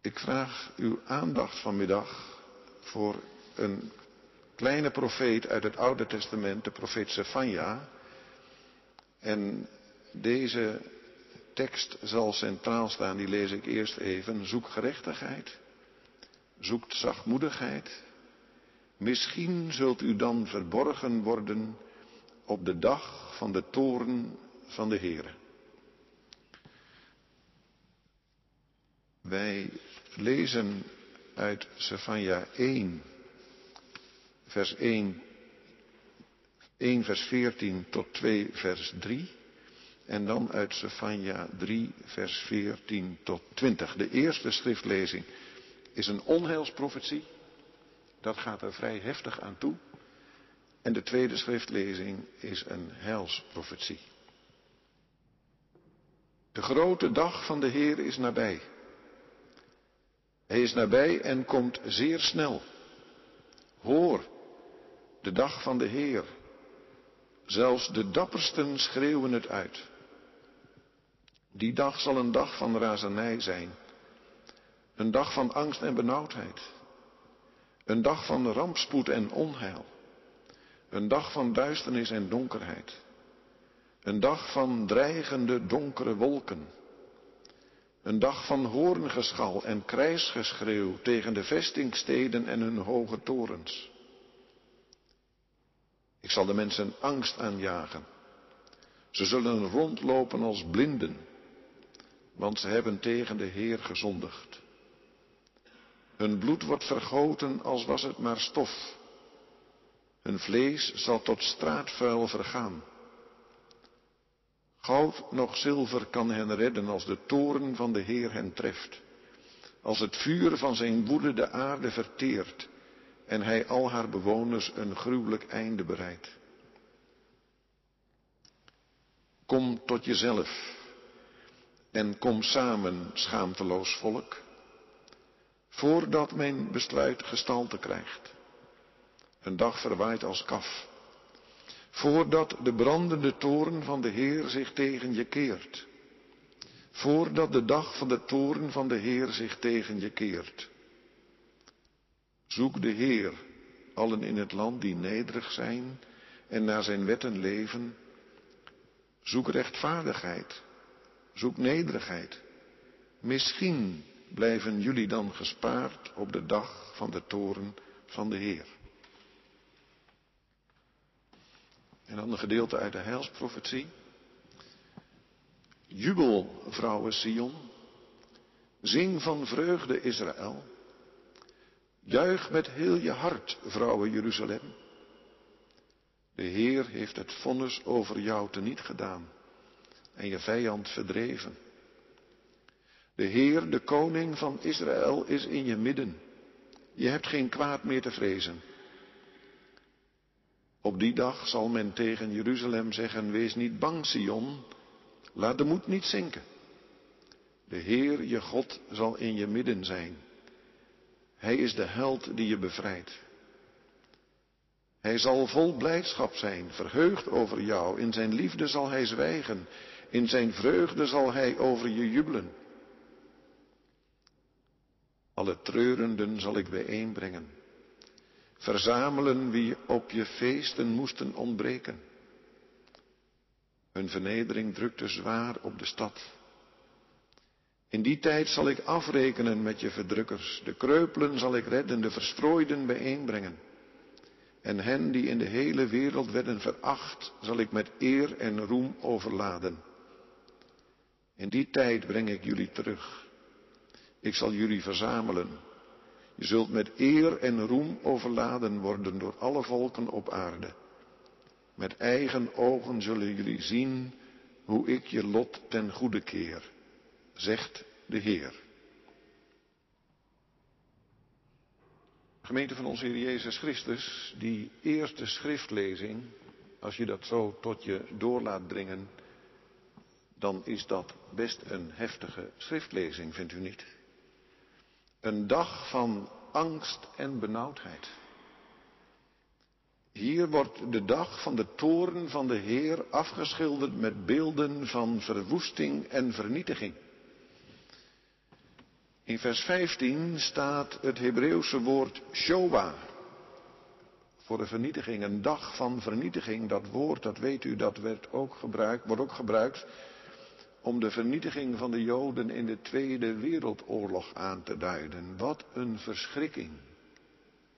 Ik vraag uw aandacht vanmiddag voor een kleine profeet uit het Oude Testament, de profeet Sefania. En deze tekst zal centraal staan, die lees ik eerst even. Zoek gerechtigheid, zoekt zachtmoedigheid. Misschien zult u dan verborgen worden op de dag van de toren van de Heere. Wij lezen uit Sefania 1, vers 1, 1 vers 14 tot 2 vers 3. En dan uit Sefania 3 vers 14 tot 20. De eerste schriftlezing is een onheilsprofetie. Dat gaat er vrij heftig aan toe. En de tweede schriftlezing is een heilsprofetie. De grote dag van de Heer is nabij. Hij is nabij en komt zeer snel. Hoor, de dag van de Heer. Zelfs de dappersten schreeuwen het uit. Die dag zal een dag van razernij zijn. Een dag van angst en benauwdheid. Een dag van rampspoed en onheil. Een dag van duisternis en donkerheid. Een dag van dreigende donkere wolken. Een dag van hoorngeschal en krijsgeschreeuw tegen de vestingsteden en hun hoge torens. Ik zal de mensen angst aanjagen. Ze zullen rondlopen als blinden, want ze hebben tegen de Heer gezondigd. Hun bloed wordt vergoten als was het maar stof. Hun vlees zal tot straatvuil vergaan. Goud noch zilver kan hen redden als de toren van de Heer hen treft. Als het vuur van zijn woede de aarde verteert en hij al haar bewoners een gruwelijk einde bereidt. Kom tot jezelf en kom samen, schaamteloos volk, voordat mijn besluit gestalte krijgt. Een dag verwaait als kaf voordat de brandende toren van de Heer zich tegen je keert. Voordat de dag van de toren van de Heer zich tegen je keert. Zoek de Heer, allen in het land die nederig zijn en naar zijn wetten leven. Zoek rechtvaardigheid, zoek nederigheid. Misschien blijven jullie dan gespaard op de dag van de toren van de Heer. En dan een gedeelte uit de heilsprofetie. Jubel, vrouwen Sion. Zing van vreugde, Israël. Juich met heel je hart, vrouwen Jeruzalem. De Heer heeft het vonnis over jou teniet gedaan en je vijand verdreven. De Heer, de koning van Israël, is in je midden. Je hebt geen kwaad meer te vrezen. Op die dag zal men tegen Jeruzalem zeggen, wees niet bang, Sion, laat de moed niet zinken. De Heer, je God, zal in je midden zijn. Hij is de held die je bevrijdt. Hij zal vol blijdschap zijn, verheugd over jou. In zijn liefde zal hij zwijgen. In zijn vreugde zal hij over je jubelen. Alle treurenden zal ik bijeenbrengen verzamelen wie op je feesten moesten ontbreken. Hun vernedering drukte zwaar op de stad. In die tijd zal ik afrekenen met je verdrukkers, de kreupelen zal ik redden, de verstrooiden bijeenbrengen. En hen die in de hele wereld werden veracht, zal ik met eer en roem overladen. In die tijd breng ik jullie terug. Ik zal jullie verzamelen je zult met eer en roem overladen worden door alle volken op aarde. Met eigen ogen zullen jullie zien hoe ik je lot ten goede keer, zegt de Heer. Gemeente van onze Heer Jezus Christus, die eerste schriftlezing, als je dat zo tot je door laat dringen, dan is dat best een heftige schriftlezing, vindt u niet? Een dag van angst en benauwdheid. Hier wordt de dag van de toren van de Heer afgeschilderd met beelden van verwoesting en vernietiging. In vers 15 staat het Hebreeuwse woord Showa. Voor de vernietiging, een dag van vernietiging. Dat woord, dat weet u, dat werd ook gebruikt, wordt ook gebruikt om de vernietiging van de Joden in de Tweede Wereldoorlog aan te duiden. Wat een verschrikking.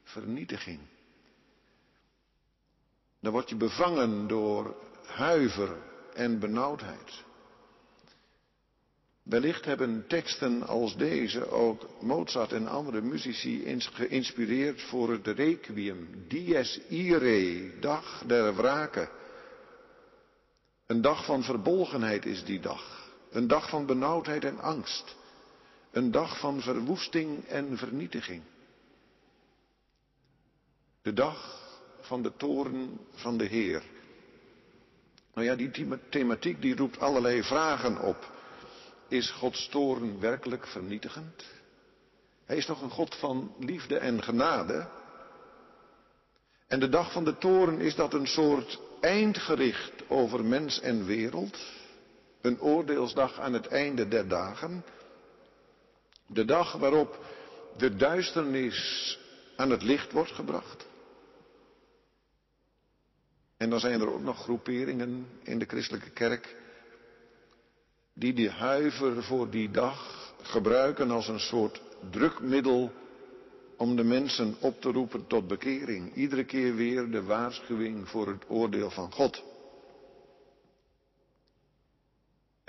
Vernietiging. Dan word je bevangen door huiver en benauwdheid. Wellicht hebben teksten als deze ook Mozart en andere muzici geïnspireerd voor het requiem, dies irae, dag der wraken. Een dag van verbolgenheid is die dag, een dag van benauwdheid en angst, een dag van verwoesting en vernietiging. De dag van de toren van de Heer. Nou ja, die thematiek die roept allerlei vragen op. Is Gods toorn werkelijk vernietigend? Hij is toch een God van liefde en genade? En de dag van de toren is dat een soort eindgericht over mens en wereld? Een oordeelsdag aan het einde der dagen? De dag waarop de duisternis aan het licht wordt gebracht? En dan zijn er ook nog groeperingen in de christelijke kerk die die huiver voor die dag gebruiken als een soort drukmiddel om de mensen op te roepen tot bekering. Iedere keer weer de waarschuwing voor het oordeel van God.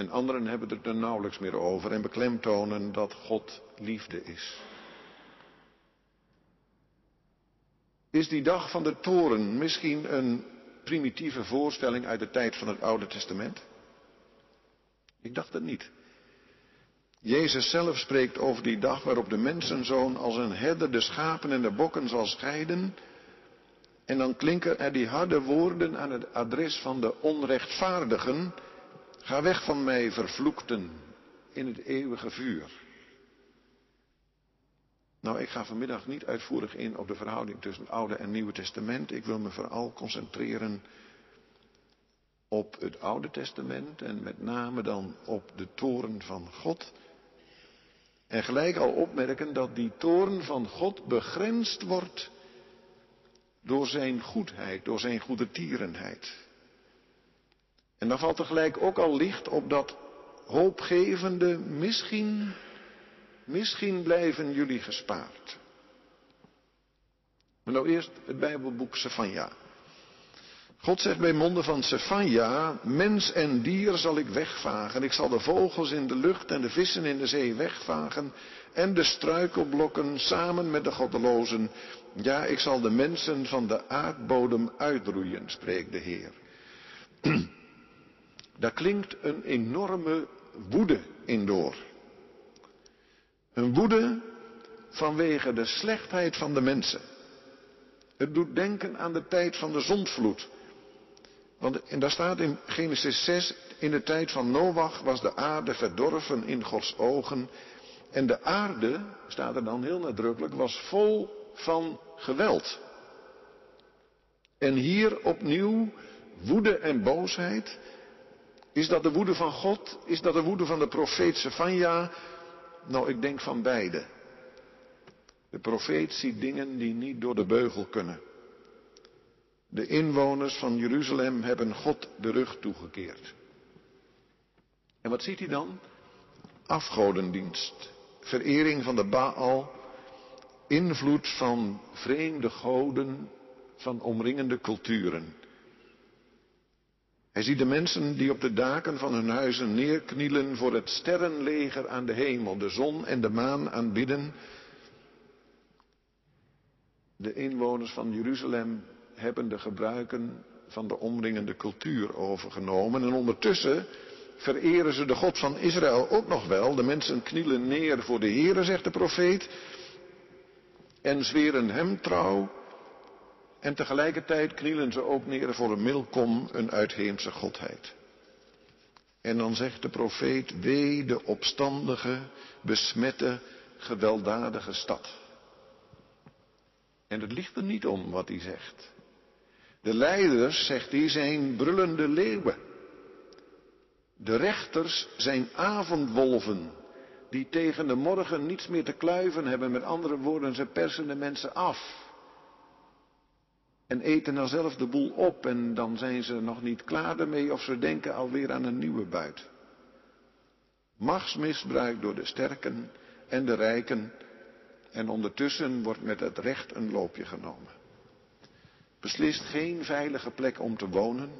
En anderen hebben het er nauwelijks meer over en beklemtonen dat God liefde is. Is die dag van de toren misschien een primitieve voorstelling uit de tijd van het Oude Testament? Ik dacht het niet. Jezus zelf spreekt over die dag waarop de mensenzoon als een herder de schapen en de bokken zal scheiden. En dan klinken er die harde woorden aan het adres van de onrechtvaardigen. Ga weg van mij, vervloekten, in het eeuwige vuur. Nou, ik ga vanmiddag niet uitvoerig in op de verhouding tussen het Oude en Nieuwe Testament. Ik wil me vooral concentreren op het Oude Testament en met name dan op de toren van God. En gelijk al opmerken dat die toren van God begrensd wordt door zijn goedheid, door zijn goede tierenheid. En dan valt tegelijk ook al licht op dat hoopgevende, misschien, misschien blijven jullie gespaard. Maar nou eerst het Bijbelboek Sefania. God zegt bij monden van Sefania, mens en dier zal ik wegvagen. Ik zal de vogels in de lucht en de vissen in de zee wegvagen. En de struikelblokken samen met de goddelozen. Ja, ik zal de mensen van de aardbodem uitroeien, spreekt de Heer. Daar klinkt een enorme woede in door. Een woede vanwege de slechtheid van de mensen. Het doet denken aan de tijd van de zondvloed. Want en daar staat in Genesis 6, in de tijd van Noach was de aarde verdorven in Gods ogen. En de aarde, staat er dan heel nadrukkelijk, was vol van geweld. En hier opnieuw woede en boosheid. Is dat de woede van God? Is dat de woede van de profeet Sefania? Nou, ik denk van beide. De profeet ziet dingen die niet door de beugel kunnen. De inwoners van Jeruzalem hebben God de rug toegekeerd. En wat ziet hij dan? Afgodendienst, verering van de Baal, invloed van vreemde goden van omringende culturen. Hij ziet de mensen die op de daken van hun huizen neerknielen voor het sterrenleger aan de hemel, de zon en de maan aanbidden. De inwoners van Jeruzalem hebben de gebruiken van de omringende cultuur overgenomen. En ondertussen vereren ze de God van Israël ook nog wel. De mensen knielen neer voor de Heere, zegt de profeet. En zweren hem trouw. En tegelijkertijd knielen ze ook neer voor een Milkom, een uitheemse godheid. En dan zegt de profeet, wee de opstandige, besmette, gewelddadige stad. En het ligt er niet om wat hij zegt. De leiders, zegt hij, zijn brullende leeuwen. De rechters zijn avondwolven die tegen de morgen niets meer te kluiven hebben. Met andere woorden, ze persen de mensen af. En eten dan zelf de boel op en dan zijn ze nog niet klaar ermee of ze denken alweer aan een nieuwe buit. Machtsmisbruik door de sterken en de rijken en ondertussen wordt met het recht een loopje genomen. Beslist geen veilige plek om te wonen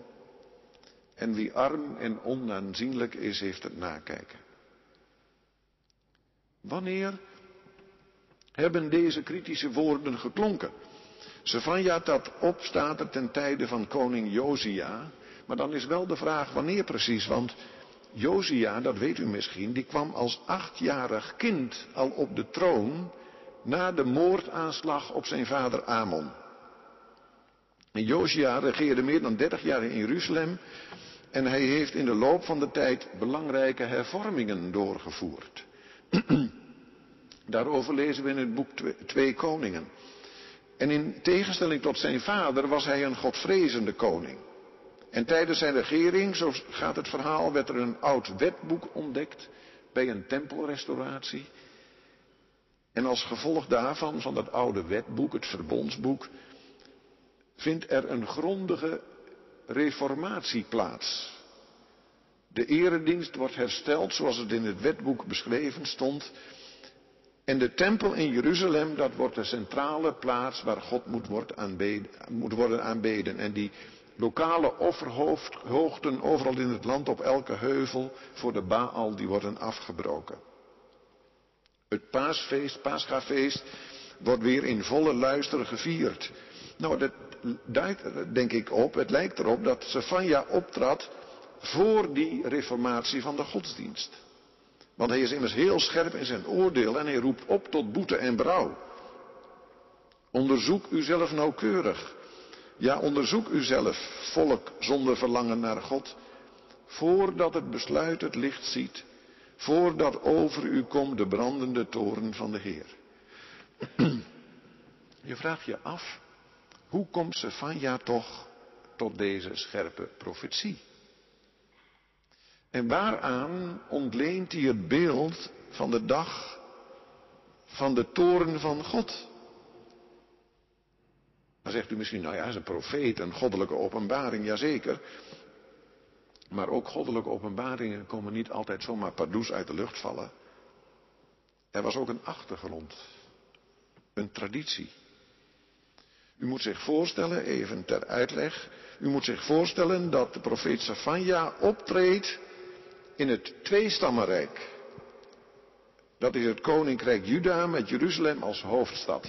en wie arm en onaanzienlijk is, heeft het nakijken. Wanneer hebben deze kritische woorden geklonken? Sefanja dat opstaat er ten tijde van koning Josia. Maar dan is wel de vraag wanneer precies, want Josia, dat weet u misschien, die kwam als achtjarig kind al op de troon na de moordaanslag op zijn vader Amon. En Josia regeerde meer dan dertig jaar in Jeruzalem en hij heeft in de loop van de tijd belangrijke hervormingen doorgevoerd. Daarover lezen we in het boek Twee Koningen. En in tegenstelling tot zijn vader was hij een godvrezende koning. En tijdens zijn regering, zo gaat het verhaal, werd er een oud wetboek ontdekt bij een tempelrestauratie. En als gevolg daarvan, van dat oude wetboek, het verbondsboek, vindt er een grondige reformatie plaats. De eredienst wordt hersteld zoals het in het wetboek beschreven stond. En de tempel in Jeruzalem, dat wordt de centrale plaats waar God moet, moet worden aanbeden. En die lokale offerhoogten overal in het land op elke heuvel voor de Baal, die worden afgebroken. Het paasfeest, paschafeest, wordt weer in volle luister gevierd. Nou, dat duidt denk ik op, het lijkt erop dat Sefania optrad voor die reformatie van de godsdienst. Want hij is immers heel scherp in zijn oordeel en hij roept op tot boete en brouw. Onderzoek uzelf nauwkeurig. Ja, onderzoek uzelf, volk zonder verlangen naar God, voordat het besluit het licht ziet, voordat over u komt de brandende toren van de Heer. Je vraagt je af, hoe komt Sefania toch tot deze scherpe profetie? En waaraan ontleent hij het beeld van de dag van de toren van God? Dan zegt u misschien, nou ja, is een profeet, een goddelijke openbaring, jazeker. Maar ook goddelijke openbaringen komen niet altijd zomaar pardoes uit de lucht vallen. Er was ook een achtergrond, een traditie. U moet zich voorstellen, even ter uitleg, u moet zich voorstellen dat de profeet Safanja optreedt in het tweestammenrijk. Dat is het koninkrijk Juda met Jeruzalem als hoofdstad.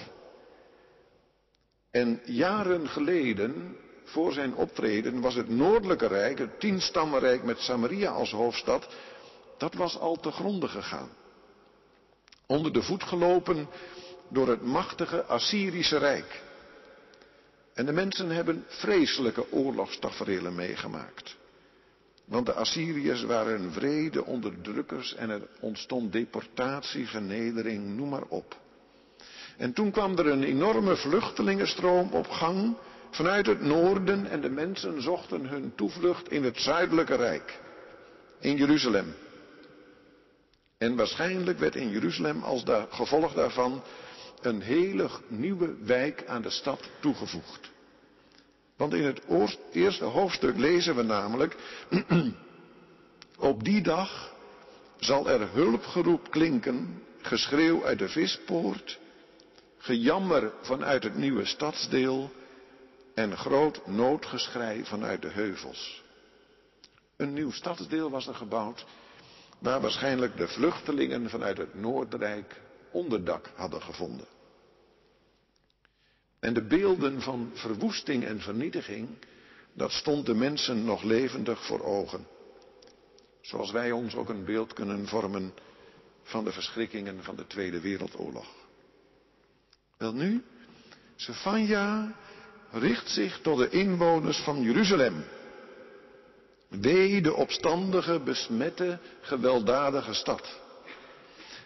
En jaren geleden, voor zijn optreden, was het noordelijke rijk, het tienstammenrijk met Samaria als hoofdstad, dat was al te gronden gegaan. Onder de voet gelopen door het machtige Assyrische rijk. En de mensen hebben vreselijke oorlogstaferelen meegemaakt. Want de Assyriërs waren vrede onderdrukkers en er ontstond deportatie, vernedering, noem maar op. En toen kwam er een enorme vluchtelingenstroom op gang vanuit het noorden en de mensen zochten hun toevlucht in het zuidelijke rijk, in Jeruzalem. En waarschijnlijk werd in Jeruzalem als gevolg daarvan een hele nieuwe wijk aan de stad toegevoegd. Want in het eerste hoofdstuk lezen we namelijk, op die dag zal er hulpgeroep klinken, geschreeuw uit de vispoort, gejammer vanuit het nieuwe stadsdeel en groot noodgeschrei vanuit de heuvels. Een nieuw stadsdeel was er gebouwd, waar waarschijnlijk de vluchtelingen vanuit het Noordrijk onderdak hadden gevonden. En de beelden van verwoesting en vernietiging, dat stond de mensen nog levendig voor ogen. Zoals wij ons ook een beeld kunnen vormen van de verschrikkingen van de Tweede Wereldoorlog. Wel nu, Sefania richt zich tot de inwoners van Jeruzalem. Wee de opstandige, besmette, gewelddadige stad.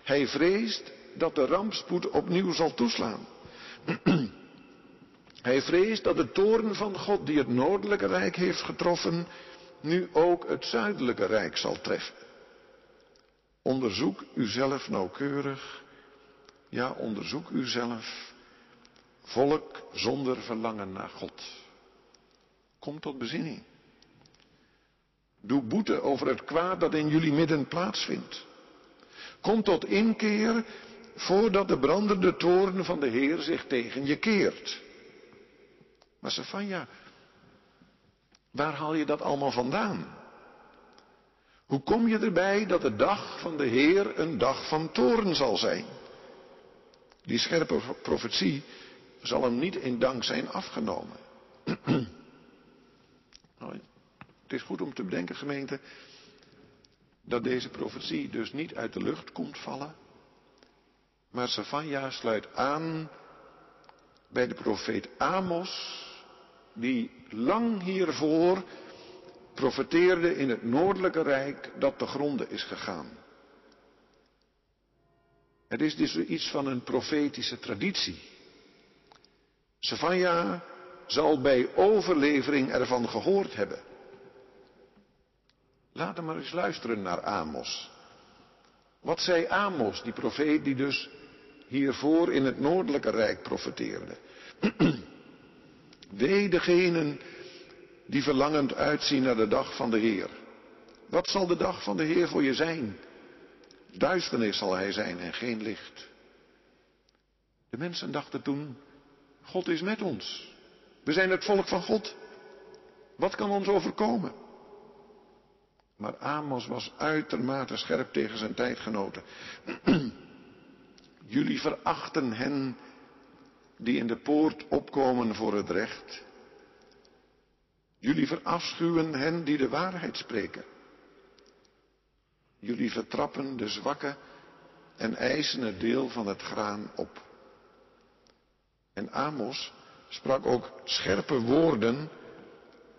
Hij vreest dat de rampspoed opnieuw zal toeslaan. Hij vreest dat de toren van God die het noordelijke rijk heeft getroffen, nu ook het zuidelijke rijk zal treffen. Onderzoek uzelf nauwkeurig. Ja, onderzoek uzelf. Volk zonder verlangen naar God. Kom tot bezinning. Doe boete over het kwaad dat in jullie midden plaatsvindt. Kom tot inkeer voordat de brandende toren van de Heer zich tegen je keert. Maar Sefania, waar haal je dat allemaal vandaan? Hoe kom je erbij dat de dag van de Heer een dag van toren zal zijn? Die scherpe profetie zal hem niet in dank zijn afgenomen. nou, het is goed om te bedenken, gemeente, dat deze profetie dus niet uit de lucht komt vallen. Maar Savanja sluit aan bij de profeet Amos, die lang hiervoor profeteerde in het noordelijke rijk dat te gronden is gegaan. Het is dus iets van een profetische traditie. Savanja zal bij overlevering ervan gehoord hebben. Laten we maar eens luisteren naar Amos. Wat zei Amos, die profeet die dus hiervoor in het noordelijke rijk profeteerde? Wee degenen die verlangend uitzien naar de dag van de Heer. Wat zal de dag van de Heer voor je zijn? Duisternis zal hij zijn en geen licht. De mensen dachten toen, God is met ons. We zijn het volk van God. Wat kan ons overkomen? Maar Amos was uitermate scherp tegen zijn tijdgenoten. Jullie verachten hen die in de poort opkomen voor het recht. Jullie verafschuwen hen die de waarheid spreken. Jullie vertrappen de zwakke en eisen het deel van het graan op. En Amos sprak ook scherpe woorden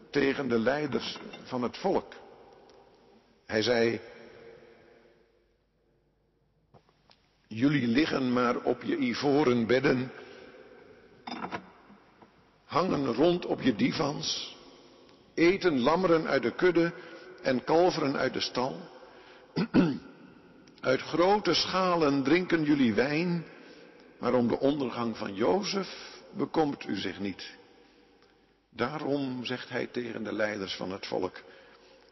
tegen de leiders van het volk. Hij zei, jullie liggen maar op je ivoren bedden, hangen rond op je divans, eten lammeren uit de kudde en kalveren uit de stal. Uit grote schalen drinken jullie wijn, maar om de ondergang van Jozef bekomt u zich niet. Daarom zegt hij tegen de leiders van het volk,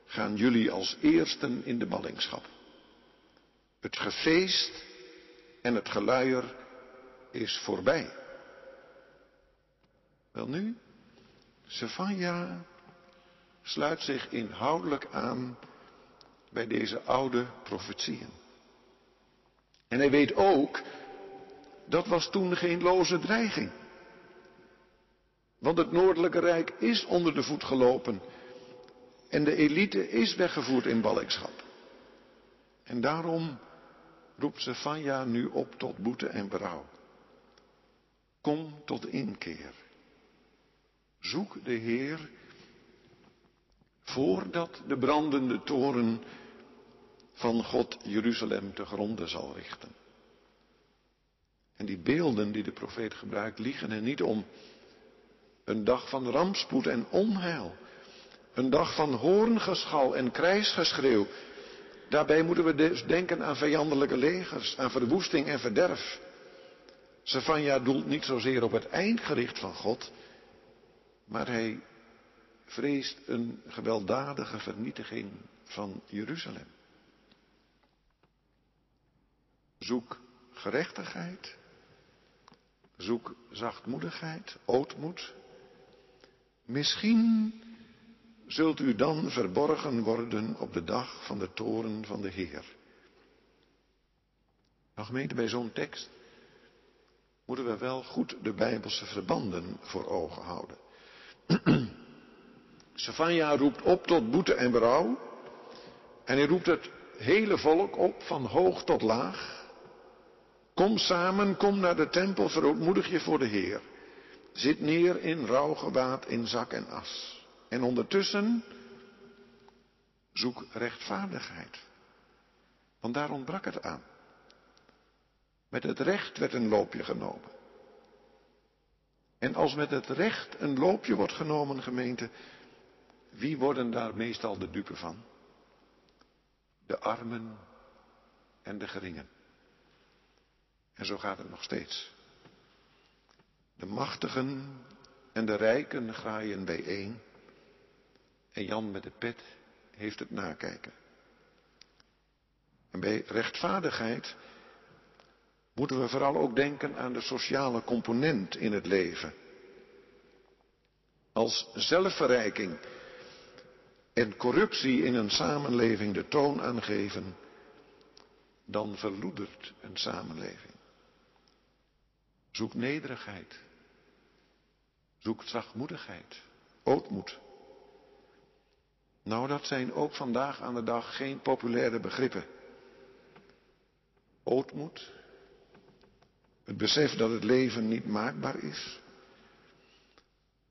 gaan jullie als eersten in de ballingschap. Het gefeest en het geluier is voorbij. Wel nu, Sefania sluit zich inhoudelijk aan bij deze oude profetieën. En hij weet ook, dat was toen geen loze dreiging. Want het Noordelijke Rijk is onder de voet gelopen en de elite is weggevoerd in ballingschap. En daarom roept Stefania nu op tot boete en berouw. Kom tot inkeer. Zoek de Heer voordat de brandende toren van God Jeruzalem te gronden zal richten. En die beelden die de profeet gebruikt, liegen er niet om. Een dag van rampspoed en onheil. Een dag van hoorngeschal en krijsgeschreeuw. Daarbij moeten we dus denken aan vijandelijke legers, aan verwoesting en verderf. Savanja doelt niet zozeer op het eindgericht van God, maar hij vreest een gewelddadige vernietiging van Jeruzalem. Zoek gerechtigheid, zoek zachtmoedigheid, ootmoed. Misschien zult u dan verborgen worden op de dag van de toren van de Heer. Nou gemeente, bij zo'n tekst moeten we wel goed de Bijbelse verbanden voor ogen houden. Savanja roept op tot boete en berouw. En hij roept het hele volk op, van hoog tot laag. Kom samen, kom naar de tempel, verootmoedig je voor de Heer. Zit neer in rouwgewaad, in zak en as. En ondertussen zoek rechtvaardigheid. Want daar ontbrak het aan. Met het recht werd een loopje genomen. En als met het recht een loopje wordt genomen, gemeente, wie worden daar meestal de dupe van? De armen en de geringen. En zo gaat het nog steeds. De machtigen en de rijken graaien bijeen. En Jan met de pet heeft het nakijken. En bij rechtvaardigheid moeten we vooral ook denken aan de sociale component in het leven. Als zelfverrijking en corruptie in een samenleving de toon aangeven, dan verloedert een samenleving. Zoek nederigheid. Zoek zachtmoedigheid, ootmoed. Nou, dat zijn ook vandaag aan de dag geen populaire begrippen. Ootmoed, het besef dat het leven niet maakbaar is.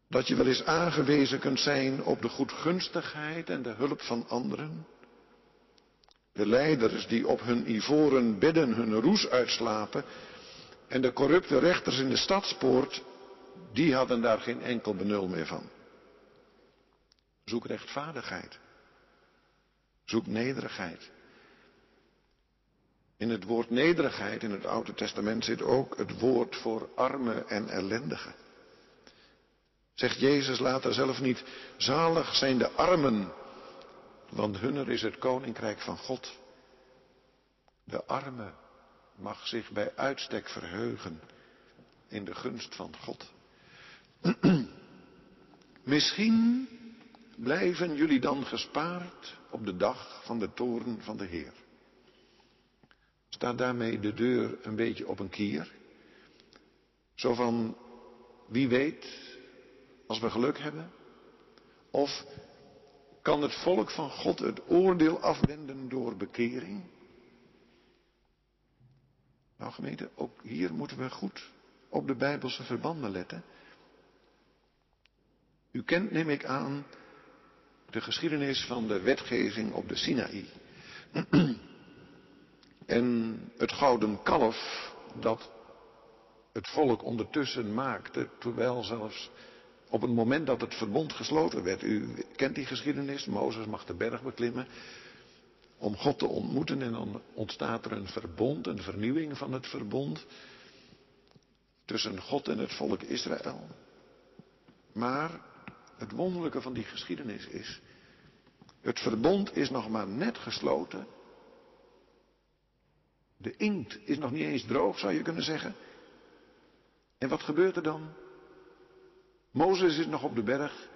Dat je wel eens aangewezen kunt zijn op de goedgunstigheid en de hulp van anderen. De leiders die op hun ivoren bedden hun roes uitslapen en de corrupte rechters in de stadspoort, die hadden daar geen enkel benul meer van. Zoek rechtvaardigheid. Zoek nederigheid. In het woord nederigheid in het Oude Testament zit ook het woord voor arme en ellendige. Zegt Jezus later zelf niet, zalig zijn de armen, want hunner is het koninkrijk van God. De arme mag zich bij uitstek verheugen in de gunst van God. Misschien blijven jullie dan gespaard op de dag van de toren van de Heer. Staat daarmee de deur een beetje op een kier? Zo van, wie weet, als we geluk hebben? Of kan het volk van God het oordeel afwenden door bekering? Nou gemeente, ook hier moeten we goed op de Bijbelse verbanden letten. U kent, neem ik aan, de geschiedenis van de wetgeving op de Sinaï. en het gouden kalf dat het volk ondertussen maakte, terwijl zelfs op het moment dat het verbond gesloten werd. U kent die geschiedenis, Mozes mag de berg beklimmen om God te ontmoeten en dan ontstaat er een verbond, een vernieuwing van het verbond tussen God en het volk Israël. Maar het wonderlijke van die geschiedenis is, het verbond is nog maar net gesloten. De inkt is nog niet eens droog, zou je kunnen zeggen. En wat gebeurt er dan? Mozes is nog op de berg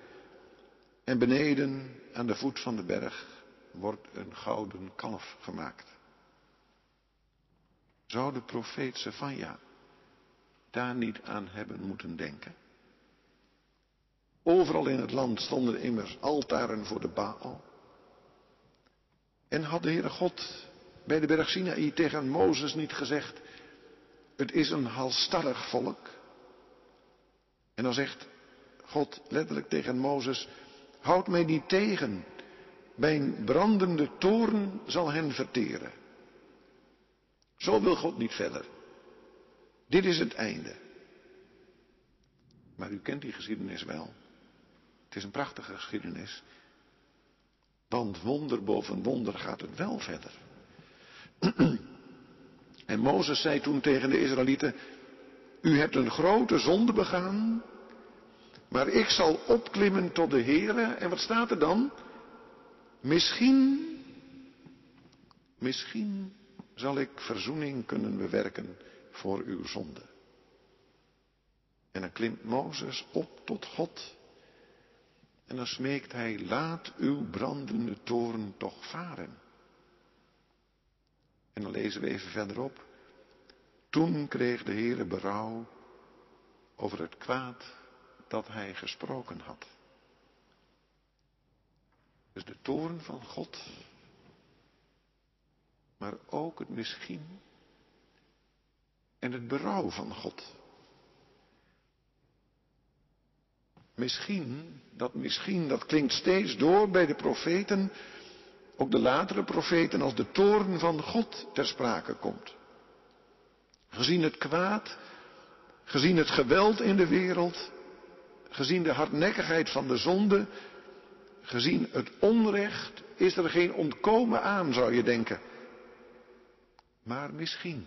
en beneden aan de voet van de berg wordt een gouden kalf gemaakt. Zou de profeet Sefania daar niet aan hebben moeten denken? Overal in het land stonden immers altaren voor de Baal. En had de Heere God bij de berg Sinaï tegen Mozes niet gezegd, het is een halstarrig volk. En dan zegt God letterlijk tegen Mozes, houd mij niet tegen, mijn brandende toren zal hen verteren. Zo wil God niet verder. Dit is het einde. Maar u kent die geschiedenis wel. Het is een prachtige geschiedenis. Want wonder boven wonder gaat het wel verder. En Mozes zei toen tegen de Israëlieten, u hebt een grote zonde begaan, maar ik zal opklimmen tot de Heere. En wat staat er dan? Misschien, misschien zal ik verzoening kunnen bewerken voor uw zonde. En dan klimt Mozes op tot God. En dan smeekt hij, laat uw brandende toren toch varen. En dan lezen we even verderop. Toen kreeg de Heere berouw over het kwaad dat hij gesproken had. Dus de toren van God, maar ook het misschien en het berouw van God. Misschien, dat misschien, dat klinkt steeds door bij de profeten, ook de latere profeten, als de toren van God ter sprake komt. Gezien het kwaad, gezien het geweld in de wereld, gezien de hardnekkigheid van de zonde, gezien het onrecht, is er geen ontkomen aan, zou je denken. Maar misschien.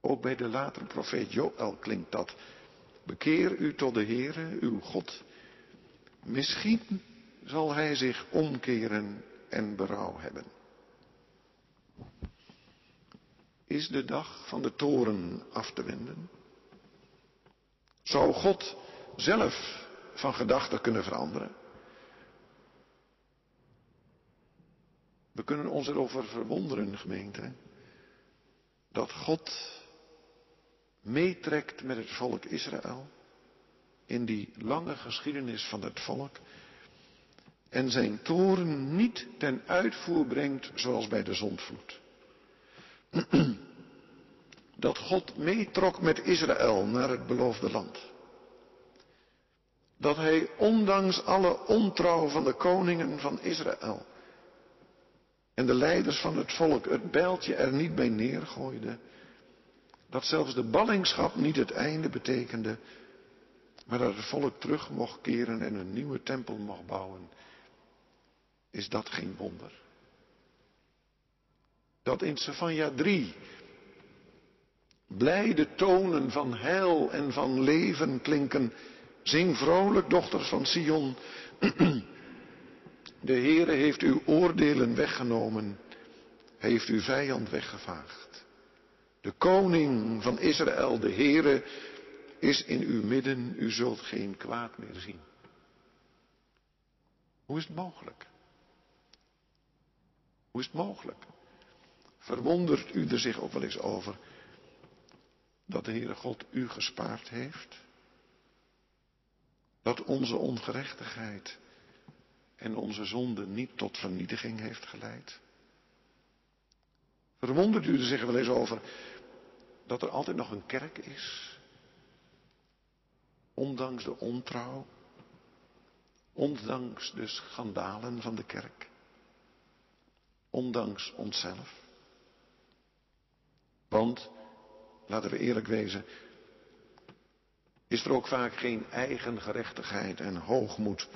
Ook bij de latere profeet Joël klinkt dat. Bekeer u tot de Heere, uw God. Misschien zal hij zich omkeren en berouw hebben. Is de dag van de toren af te wenden? Zou God zelf van gedachten kunnen veranderen? We kunnen ons erover verwonderen, gemeente, dat God meetrekt met het volk Israël in die lange geschiedenis van het volk en zijn toren niet ten uitvoer brengt zoals bij de zondvloed. Dat God meetrok met Israël naar het beloofde land. Dat hij ondanks alle ontrouw van de koningen van Israël en de leiders van het volk het bijltje er niet bij neergooide. Dat zelfs de ballingschap niet het einde betekende, maar dat het volk terug mocht keren en een nieuwe tempel mocht bouwen. Is dat geen wonder? Dat in Sefania 3 blijde tonen van heil en van leven klinken. Zing vrolijk, dochters van Sion. De Heere heeft uw oordelen weggenomen, heeft uw vijand weggevaagd. De koning van Israël, de Heere, is in uw midden, u zult geen kwaad meer zien. Hoe is het mogelijk? Hoe is het mogelijk? Verwondert u er zich ook wel eens over dat de Heere God u gespaard heeft? Dat onze ongerechtigheid en onze zonde niet tot vernietiging heeft geleid? Verwondert u er zich wel eens over dat er altijd nog een kerk is? Ondanks de ontrouw, ondanks de schandalen van de kerk, ondanks onszelf. Want, laten we eerlijk wezen, is er ook vaak geen eigen gerechtigheid en hoogmoed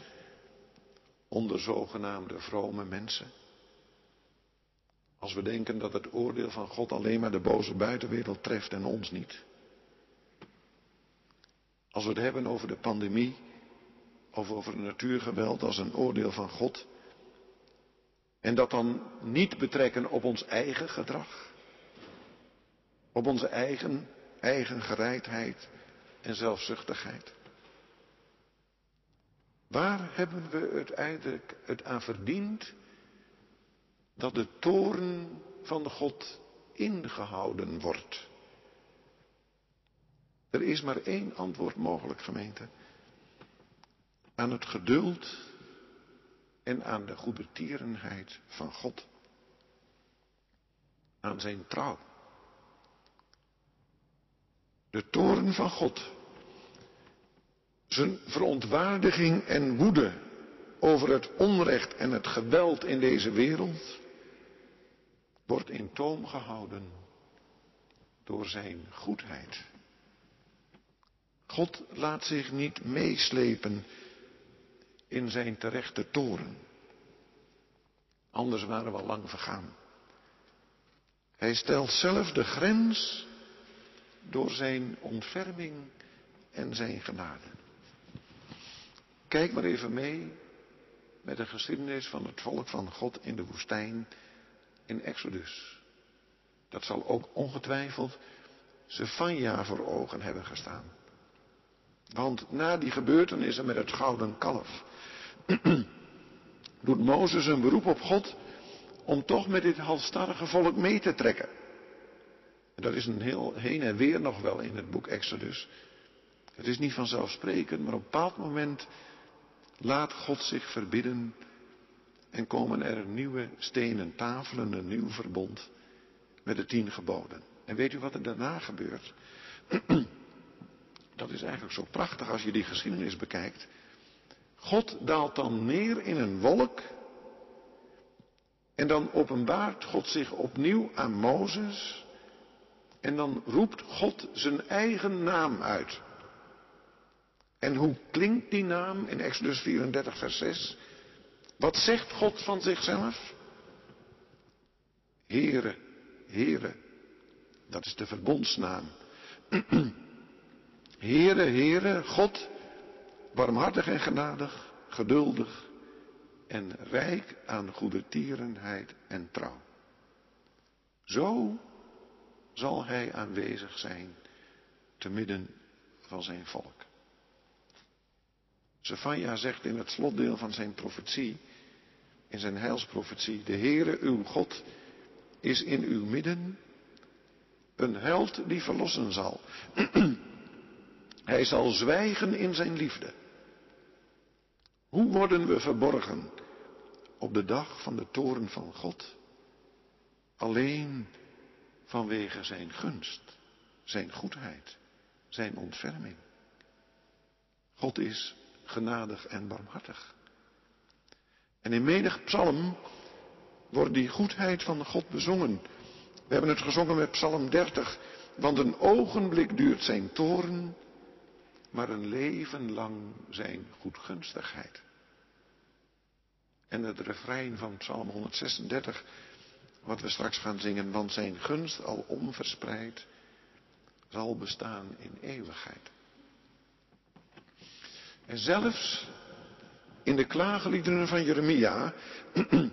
onder zogenaamde vrome mensen. Als we denken dat het oordeel van God alleen maar de boze buitenwereld treft en ons niet. Als we het hebben over de pandemie of over natuurgeweld als een oordeel van God. En dat dan niet betrekken op ons eigen gedrag. Op onze eigen, eigen gereidheid en zelfzuchtigheid. Waar hebben we uiteindelijk het aan verdiend dat de toren van God ingehouden wordt? Er is maar één antwoord mogelijk, gemeente. Aan het geduld en aan de goedertierenheid van God. Aan zijn trouw. De toren van God zijn verontwaardiging en woede over het onrecht en het geweld in deze wereld wordt in toom gehouden door zijn goedheid. God laat zich niet meeslepen in zijn terechte toren. Anders waren we al lang vergaan. Hij stelt zelf de grens door zijn ontferming en zijn genade. Kijk maar even mee met de geschiedenis van het volk van God in de woestijn in Exodus. Dat zal ook ongetwijfeld Sefania voor ogen hebben gestaan. Want na die gebeurtenissen met het gouden kalf doet Mozes een beroep op God om toch met dit halstarrige volk mee te trekken. En dat is een heel heen en weer nog wel in het boek Exodus. Het is niet vanzelfsprekend, maar op een bepaald moment Laat God zich verbidden en komen er nieuwe stenen tafelen, een nieuw verbond met de tien geboden. En weet u wat er daarna gebeurt? Dat is eigenlijk zo prachtig als je die geschiedenis bekijkt. God daalt dan neer in een wolk en dan openbaart God zich opnieuw aan Mozes en dan roept God zijn eigen naam uit. En hoe klinkt die naam in Exodus 34, vers 6? Wat zegt God van zichzelf? Heere, Heere, dat is de verbondsnaam. Heere, Heere, God, barmhartig en genadig, geduldig en rijk aan goede tierenheid en trouw. Zo zal hij aanwezig zijn te midden van zijn volk. Zefania zegt in het slotdeel van zijn profetie, in zijn heilsprofetie, de Heere uw God is in uw midden een held die verlossen zal. Hij zal zwijgen in zijn liefde. Hoe worden we verborgen op de dag van de toren van God? Alleen vanwege zijn gunst, zijn goedheid, zijn ontferming. God is genadig en barmhartig. En in menig psalm wordt die goedheid van God bezongen. We hebben het gezongen met psalm 30, want een ogenblik duurt zijn toren, maar een leven lang zijn goedgunstigheid. En het refrein van psalm 136, wat we straks gaan zingen, want zijn gunst al onverspreid zal bestaan in eeuwigheid. En zelfs in de klageliederen van Jeremia,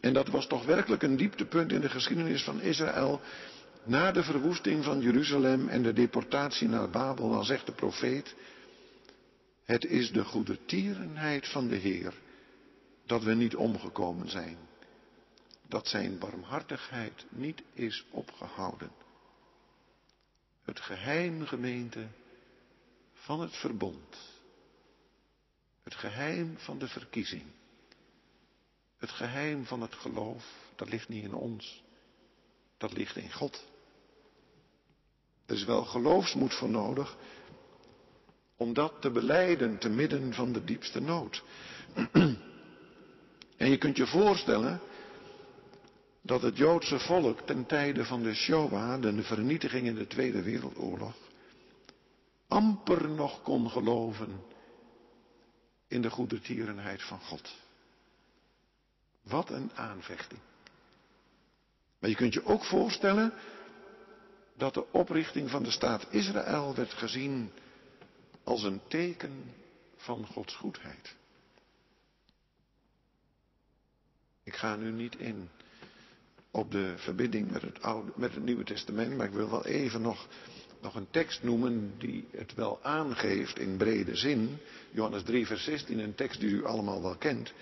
en dat was toch werkelijk een dieptepunt in de geschiedenis van Israël, na de verwoesting van Jeruzalem en de deportatie naar Babel, dan zegt de profeet, het is de goede tierenheid van de Heer dat we niet omgekomen zijn, dat zijn barmhartigheid niet is opgehouden. Het geheim gemeente van het verbond het geheim van de verkiezing. Het geheim van het geloof, dat ligt niet in ons. Dat ligt in God. Er is wel geloofsmoed voor nodig om dat te beleiden te midden van de diepste nood. en je kunt je voorstellen dat het Joodse volk ten tijde van de Shoah, de vernietiging in de Tweede Wereldoorlog, amper nog kon geloven in de goede tierenheid van God. Wat een aanvechting. Maar je kunt je ook voorstellen dat de oprichting van de staat Israël werd gezien als een teken van Gods goedheid. Ik ga nu niet in op de verbinding met het, oude, met het Nieuwe Testament, maar ik wil wel even nog nog een tekst noemen die het wel aangeeft in brede zin. Johannes 3, vers 16, een tekst die u allemaal wel kent.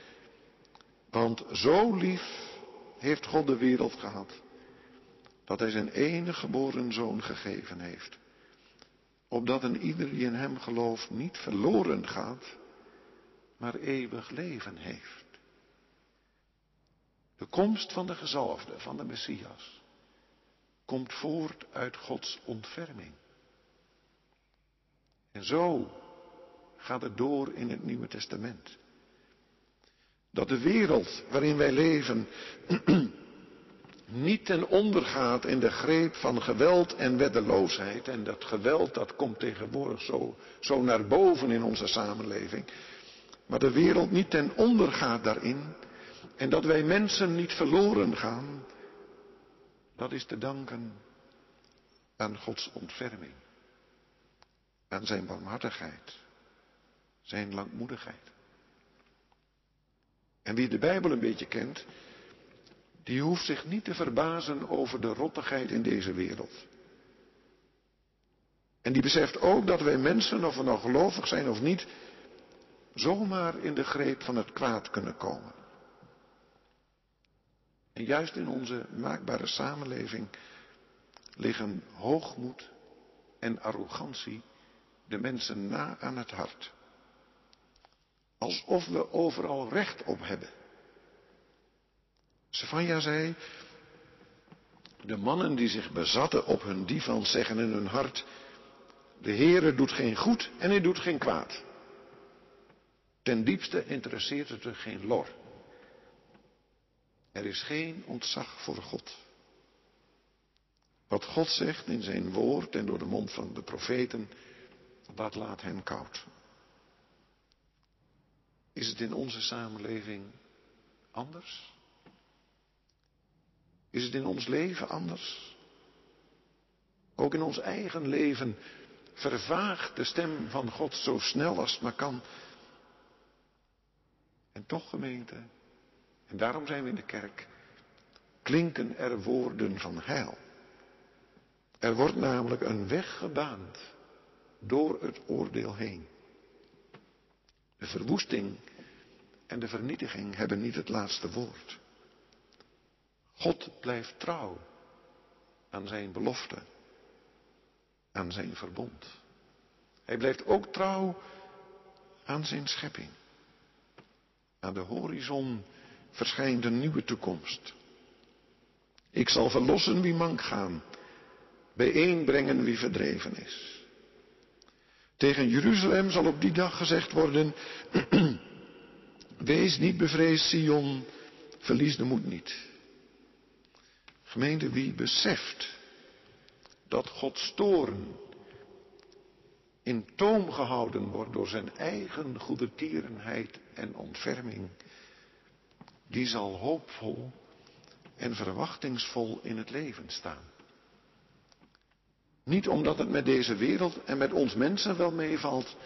Want zo lief heeft God de wereld gehad, dat hij zijn enige geboren zoon gegeven heeft. Opdat een ieder die in hem gelooft niet verloren gaat, maar eeuwig leven heeft. De komst van de gezalfde, van de Messias komt voort uit Gods ontferming. En zo gaat het door in het Nieuwe Testament. Dat de wereld waarin wij leven niet ten onder gaat in de greep van geweld en weddeloosheid. En dat geweld dat komt tegenwoordig zo, zo naar boven in onze samenleving. Maar de wereld niet ten onder gaat daarin. En dat wij mensen niet verloren gaan, dat is te danken aan Gods ontferming, aan zijn barmhartigheid, zijn langmoedigheid. En wie de Bijbel een beetje kent, die hoeft zich niet te verbazen over de rottigheid in deze wereld. En die beseft ook dat wij mensen, of we nou gelovig zijn of niet, zomaar in de greep van het kwaad kunnen komen. En juist in onze maakbare samenleving liggen hoogmoed en arrogantie de mensen na aan het hart. Alsof we overal recht op hebben. Stefania zei, de mannen die zich bezatten op hun divan zeggen in hun hart, de Heere doet geen goed en hij doet geen kwaad. Ten diepste interesseert het er geen lor. Er is geen ontzag voor God. Wat God zegt in zijn woord en door de mond van de profeten, dat laat hen koud. Is het in onze samenleving anders? Is het in ons leven anders? Ook in ons eigen leven vervaagt de stem van God zo snel als het maar kan. En toch, gemeente, en daarom zijn we in de kerk, klinken er woorden van heil. Er wordt namelijk een weg gebaand door het oordeel heen. De verwoesting en de vernietiging hebben niet het laatste woord. God blijft trouw aan zijn belofte, aan zijn verbond. Hij blijft ook trouw aan zijn schepping. Aan de horizon verschijnt een nieuwe toekomst. Ik zal verlossen wie mank gaan, bijeenbrengen wie verdreven is. Tegen Jeruzalem zal op die dag gezegd worden, wees niet bevreesd Sion, verlies de moed niet. Gemeente, wie beseft dat Gods toorn in toom gehouden wordt door zijn eigen goedertierenheid en ontferming, die zal hoopvol en verwachtingsvol in het leven staan. Niet omdat het met deze wereld en met ons mensen wel meevalt,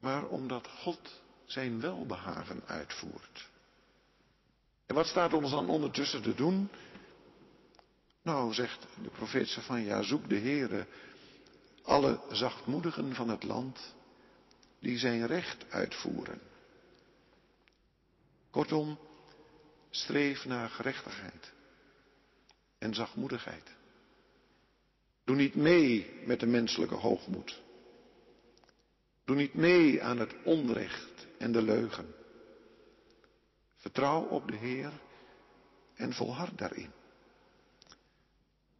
maar omdat God zijn welbehagen uitvoert. En wat staat ons dan ondertussen te doen? Nou, zegt de profeet ja, zoek de Heere, alle zachtmoedigen van het land, die zijn recht uitvoeren. Kortom, streef naar gerechtigheid en zachtmoedigheid. Doe niet mee met de menselijke hoogmoed. Doe niet mee aan het onrecht en de leugen. Vertrouw op de Heer en volhard daarin.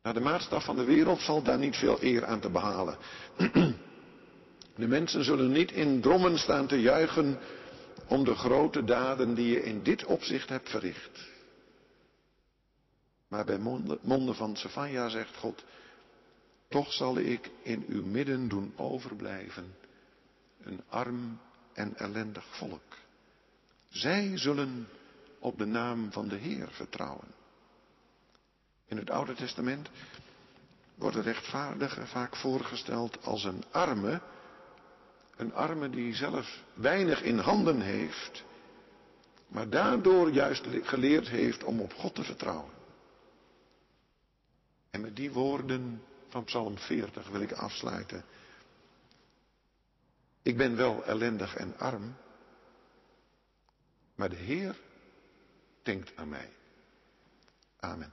Naar de maatstaf van de wereld valt daar niet veel eer aan te behalen. De mensen zullen niet in drommen staan te juichen om de grote daden die je in dit opzicht hebt verricht. Maar bij monden van Sefania zegt God, toch zal ik in uw midden doen overblijven een arm en ellendig volk. Zij zullen op de naam van de Heer vertrouwen. In het Oude Testament wordt de rechtvaardige vaak voorgesteld als een arme, een arme die zelf weinig in handen heeft, maar daardoor juist geleerd heeft om op God te vertrouwen. En met die woorden van Psalm 40 wil ik afsluiten. Ik ben wel ellendig en arm, maar de Heer denkt aan mij. Amen.